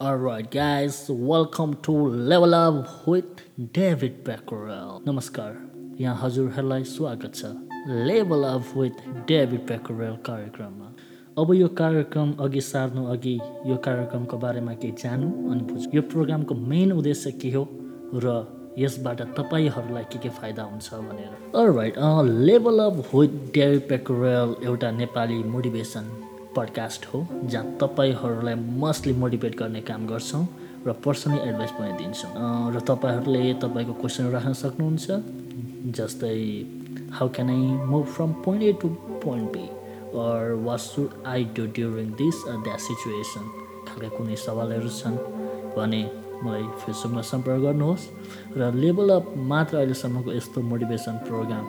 Alright, guys, welcome to Level Up with David Becquerel. नमस्कार यहाँ हजुरहरूलाई स्वागत छ level up with David Pecorelle कार्यक्रममा अब यो कार्यक्रम अघि सार्नु अघि यो कार्यक्रमको बारेमा केही जानु अनि बुझ्नु यो प्रोग्रामको मेन उद्देश्य के हो र यसबाट तपाईँहरूलाई के के फाइदा हुन्छ भनेर right level up with David एउटा नेपाली मोटिभेसन पडकास्ट हो जहाँ तपाईँहरूलाई मस्टली मोटिभेट गर्ने काम गर्छौँ र पर्सनली एडभाइस पनि दिन्छौँ। र तपाईँहरूले तपाईँको क्वेसन राख्न सक्नुहुन्छ जस्तै how can I move from point A to point B or what should I do during this that situation खालका कुनै सवालहरू छन् भने मलाई फेसबुकमा सम्पर्क गर्नुहोस्। र लेभल अप मात्र अहिलेसम्मको यस्तो मोटिभेसन प्रोग्राम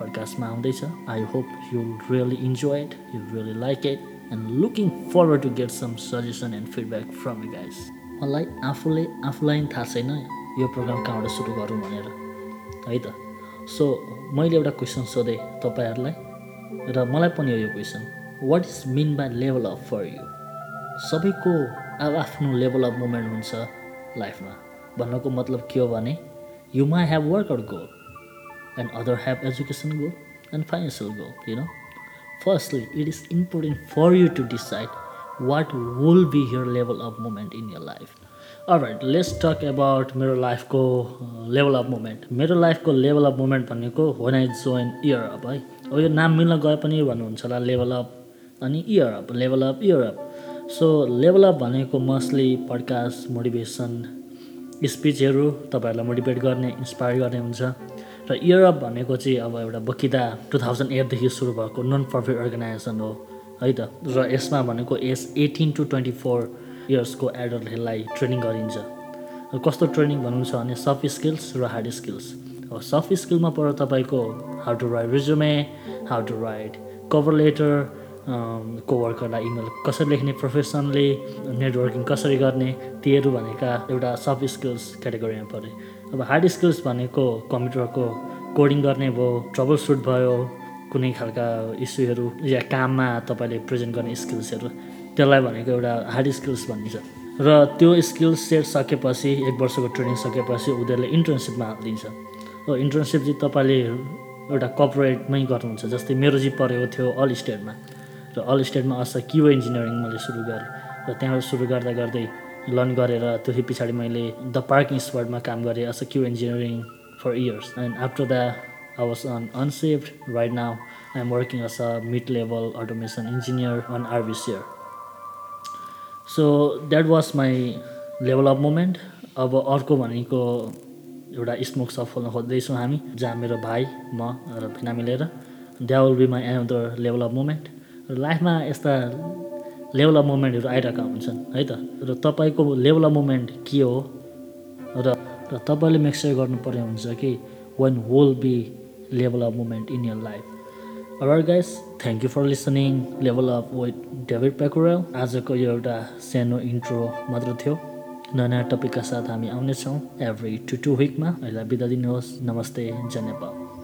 पडकास्टमा आउँदैछ। I hope you really enjoy it you really like it and looking forward to get some suggestion and feedback from you guys मलाई आफूले आफूलाई थाहा छैन यो प्रोग्राम कहाँबाट सुरु गरौँ भनेर। है त? सो मैले एउटा क्वेसन सोधेँ तपाईँहरूलाई र मलाई पनि हो यो question what is mean by level up for you सबैको अब आफ्नो लेभल अफ मुभमेन्ट हुन्छ लाइफमा। भन्नुको मतलब के हो भने you may have work out goal and other have education goal and financial goal you know? Firstly it is important for you to decide what will be your level of moment in your life. Alright let's talk about मेरो लाइफको level of moment मेरो लाइफको level of moment भनेको when I join year up है? अब यो नाम मिल्न गए पनि भन्नुहुन्छ होला लेभल अप अनि year up level up year up so level up भनेको मोस्टली पडकास्ट मोटिभेसन स्पिचहरू तपाईँहरूलाई मोटिभेट गर्ने इन्सपायर गर्ने हुन्छ। र इयरअप भनेको चाहिँ अब एउटा बकिदा टु थाउजन्ड एटदेखि सुरु भएको नन प्रफिट अर्गनाइजेसन हो है त? र यसमा भनेको age eighteen to twenty four इयर्सको एडल्टहरूलाई ट्रेनिङ गरिन्छ। कस्तो ट्रेनिङ भन्नुहुन्छ भने सफ्ट स्किल्स र हार्ड स्किल्स अब सफ्ट स्किलमा पर तपाईँको how to write resume how to write cover letter कोवर्करलाई email कसरी लेख्ने प्रोफेसनली नेटवर्किङ कसरी गर्ने तीहरू भनेका एउटा सफ्ट स्किल्स क्याटेगोरीमा परे अब हार्ड स्किल्स भनेको कम्प्युटरको कोडिङ गर्ने भयो ट्रबल सुट भयो कुनै खालका इस्युहरू या काममा तपाईँले प्रेजेन्ट गर्ने स्किल्सहरू त्यसलाई भनेको एउटा हार्ड स्किल्स भनिन्छ। र त्यो स्किल्स सेट सकेपछि एक वर्षको ट्रेनिङ सकेपछि उनीहरूले इन्टर्नसिपमा दिन्छ। हो इन्टर्नसिप चाहिँ तपाईँले एउटा कर्पोरेटमै गर्नुहुन्छ जस्तै मेरो चाहिँ परेको थियो अल स्टेटमा र अल स्टेटमा अस क्यु इन्जिनियरिङ मैले सुरु गरेँ। र त्यहाँबाट सुरु गर्दा गर्दै लर्न गरेर त्योपछि पछाडि मैले द पार्किङ स्पटमा काम गरेँ as a QA engineering for years and after that I was on अनसेफ्ड right now I am working as a mid level automation engineer on आरबिसियर so that was my level of moment अब अर्को भनेको एउटा smoke shop खोल्न खोज्दैछौँ हामी जहाँ मेरो भाइ म र भिना मिलेर। That will be my another level of moment र लाइफमा यस्ता लेभल अफ मोमेन्टहरू आइरहेका हुन्छन् है त? र तपाईँको लेभल अफ मोमेन्ट के हो? र र तपाईँले मेक्सर गर्नुपर्ने हुन्छ कि one will be level of moment in your life Alright guys, thank you for listening. Level up with David Peckerell. आजको यो एउटा सानो इन्ट्रो मात्र थियो। नयाँ नयाँ टपिकका साथ हामी आउनेछौँ एभ्री टु टु विकमा अहिले बिदा दिनुहोस्। नमस्ते जय नेपाल